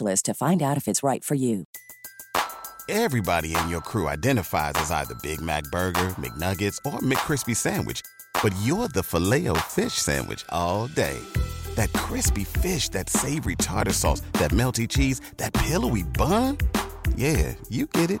to find out if it's right for you. Everybody in your crew identifies as either Big Mac Burger, McNuggets, or McCrispy Sandwich. But you're the filet fish Sandwich all day. That crispy fish, that savory tartar sauce, that melty cheese, that pillowy bun. Yeah, you get it.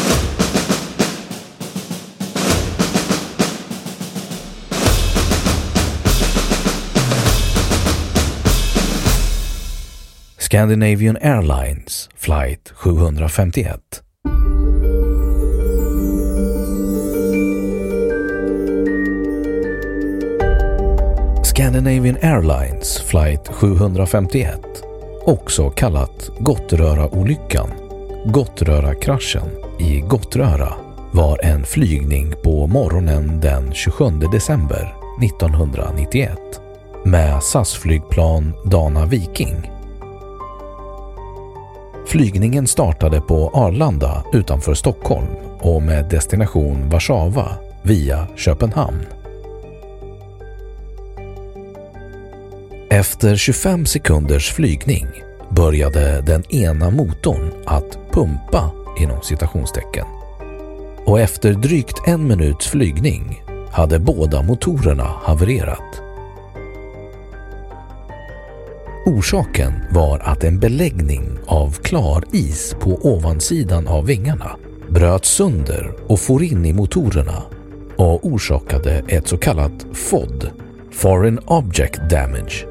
Scandinavian Airlines flight 751. Scandinavian Airlines flight 751, också kallat Gottröra-olyckan, Gottröra-kraschen i Gottröra, var en flygning på morgonen den 27 december 1991 med SAS-flygplan Dana Viking Flygningen startade på Arlanda utanför Stockholm och med destination Warszawa via Köpenhamn. Efter 25 sekunders flygning började den ena motorn att pumpa inom citationstecken. Och efter drygt en minuts flygning hade båda motorerna havererat. Orsaken var att en beläggning av klar is på ovansidan av vingarna bröt sönder och for in i motorerna och orsakade ett så kallat FOD, Foreign Object Damage.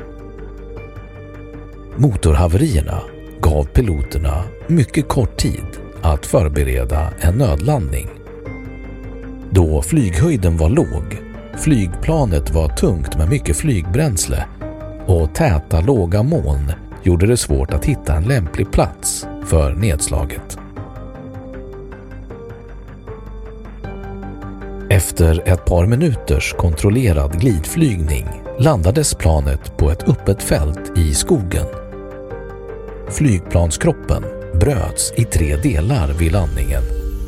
Motorhaverierna gav piloterna mycket kort tid att förbereda en nödlandning. Då flyghöjden var låg, flygplanet var tungt med mycket flygbränsle och täta låga moln gjorde det svårt att hitta en lämplig plats för nedslaget. Efter ett par minuters kontrollerad glidflygning landades planet på ett öppet fält i skogen. Flygplanskroppen bröts i tre delar vid landningen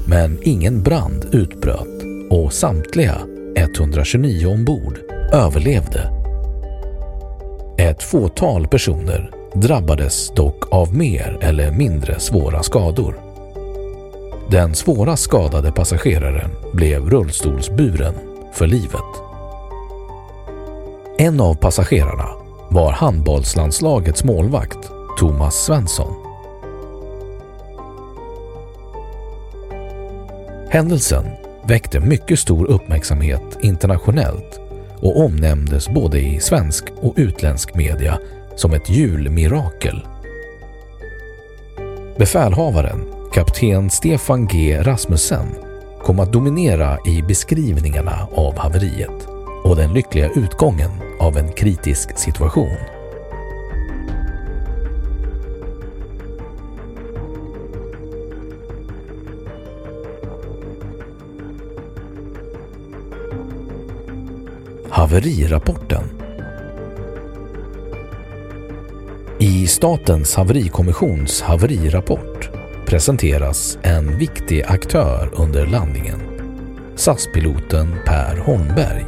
men ingen brand utbröt och samtliga 129 ombord överlevde ett fåtal personer drabbades dock av mer eller mindre svåra skador. Den svåra skadade passageraren blev rullstolsburen för livet. En av passagerarna var handbollslandslagets målvakt Thomas Svensson. Händelsen väckte mycket stor uppmärksamhet internationellt och omnämndes både i svensk och utländsk media som ett julmirakel. Befälhavaren, kapten Stefan G Rasmussen, kom att dominera i beskrivningarna av haveriet och den lyckliga utgången av en kritisk situation. Haverirapporten I Statens haverikommissions haverirapport presenteras en viktig aktör under landningen. SAS-piloten Per Holmberg.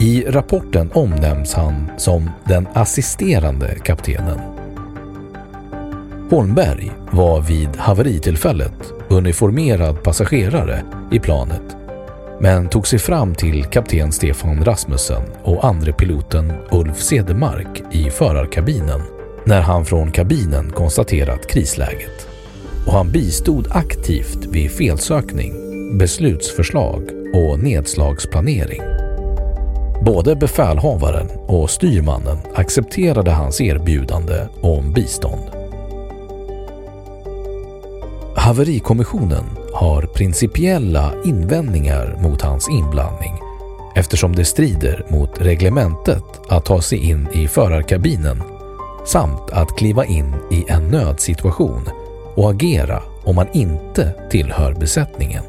I rapporten omnämns han som den assisterande kaptenen. Holmberg var vid haveritillfället uniformerad passagerare i planet men tog sig fram till kapten Stefan Rasmussen och andre piloten Ulf Sedemark i förarkabinen när han från kabinen konstaterat krisläget. Och han bistod aktivt vid felsökning, beslutsförslag och nedslagsplanering. Både befälhavaren och styrmannen accepterade hans erbjudande om bistånd. Haverikommissionen har principiella invändningar mot hans inblandning eftersom det strider mot reglementet att ta sig in i förarkabinen samt att kliva in i en nödsituation och agera om man inte tillhör besättningen.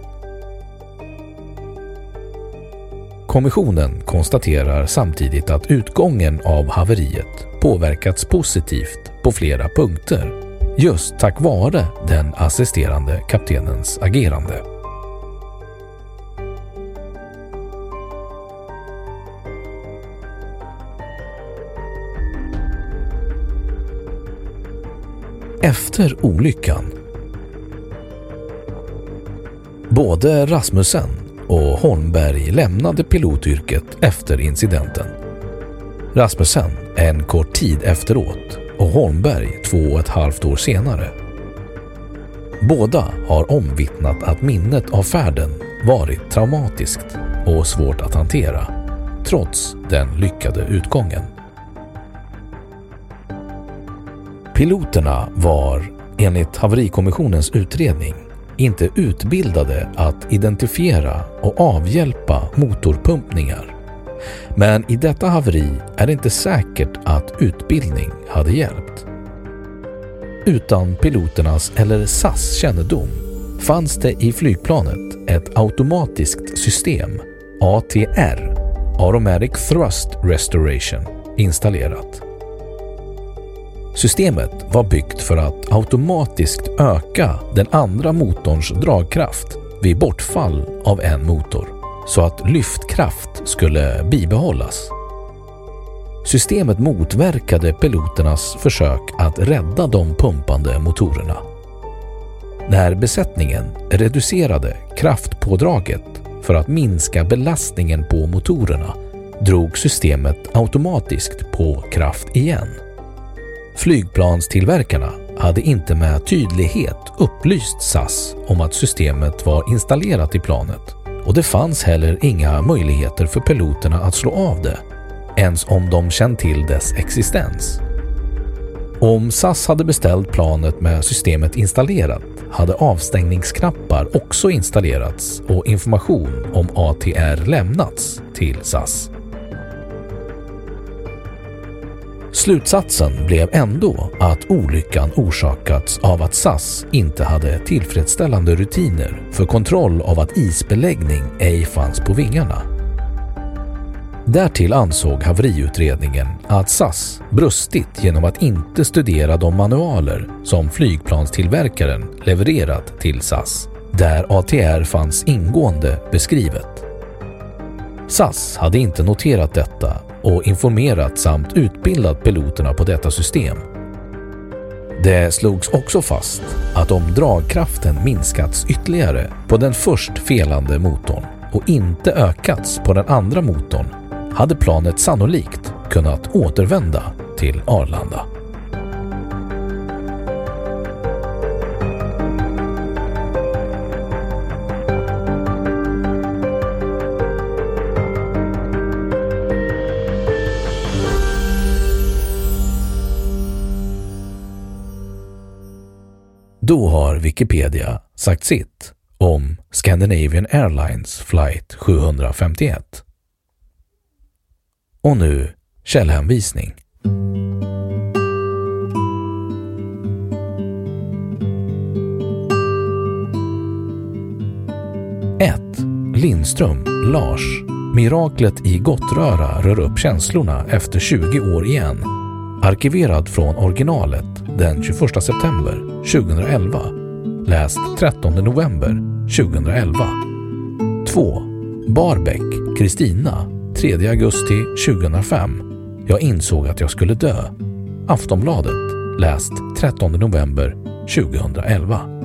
Kommissionen konstaterar samtidigt att utgången av haveriet påverkats positivt på flera punkter just tack vare den assisterande kaptenens agerande. Efter olyckan Både Rasmussen och Holmberg lämnade pilotyrket efter incidenten. Rasmussen en kort tid efteråt och Holmberg två och ett halvt år senare. Båda har omvittnat att minnet av färden varit traumatiskt och svårt att hantera, trots den lyckade utgången. Piloterna var, enligt haverikommissionens utredning, inte utbildade att identifiera och avhjälpa motorpumpningar men i detta haveri är det inte säkert att utbildning hade hjälpt. Utan piloternas eller SAS kännedom fanns det i flygplanet ett automatiskt system, ATR, Automatic Thrust Restoration, installerat. Systemet var byggt för att automatiskt öka den andra motorns dragkraft vid bortfall av en motor så att lyftkraft skulle bibehållas. Systemet motverkade piloternas försök att rädda de pumpande motorerna. När besättningen reducerade kraftpådraget för att minska belastningen på motorerna drog systemet automatiskt på kraft igen. Flygplanstillverkarna hade inte med tydlighet upplyst SAS om att systemet var installerat i planet och det fanns heller inga möjligheter för piloterna att slå av det, ens om de känt till dess existens. Om SAS hade beställt planet med systemet installerat hade avstängningsknappar också installerats och information om ATR lämnats till SAS. Slutsatsen blev ändå att olyckan orsakats av att SAS inte hade tillfredsställande rutiner för kontroll av att isbeläggning ej fanns på vingarna. Därtill ansåg haveriutredningen att SAS brustit genom att inte studera de manualer som flygplanstillverkaren levererat till SAS, där ATR fanns ingående beskrivet. SAS hade inte noterat detta och informerat samt utbildat piloterna på detta system. Det slogs också fast att om dragkraften minskats ytterligare på den först felande motorn och inte ökats på den andra motorn hade planet sannolikt kunnat återvända till Arlanda. Då har Wikipedia sagt sitt om Scandinavian Airlines flight 751. Och nu källhänvisning. 1. Lindström, Lars. Miraklet i Gottröra rör upp känslorna efter 20 år igen Arkiverad från originalet den 21 september 2011. Läst 13 november 2011. 2. Barbeck, Kristina 3 augusti 2005. Jag insåg att jag skulle dö. Aftonbladet. Läst 13 november 2011.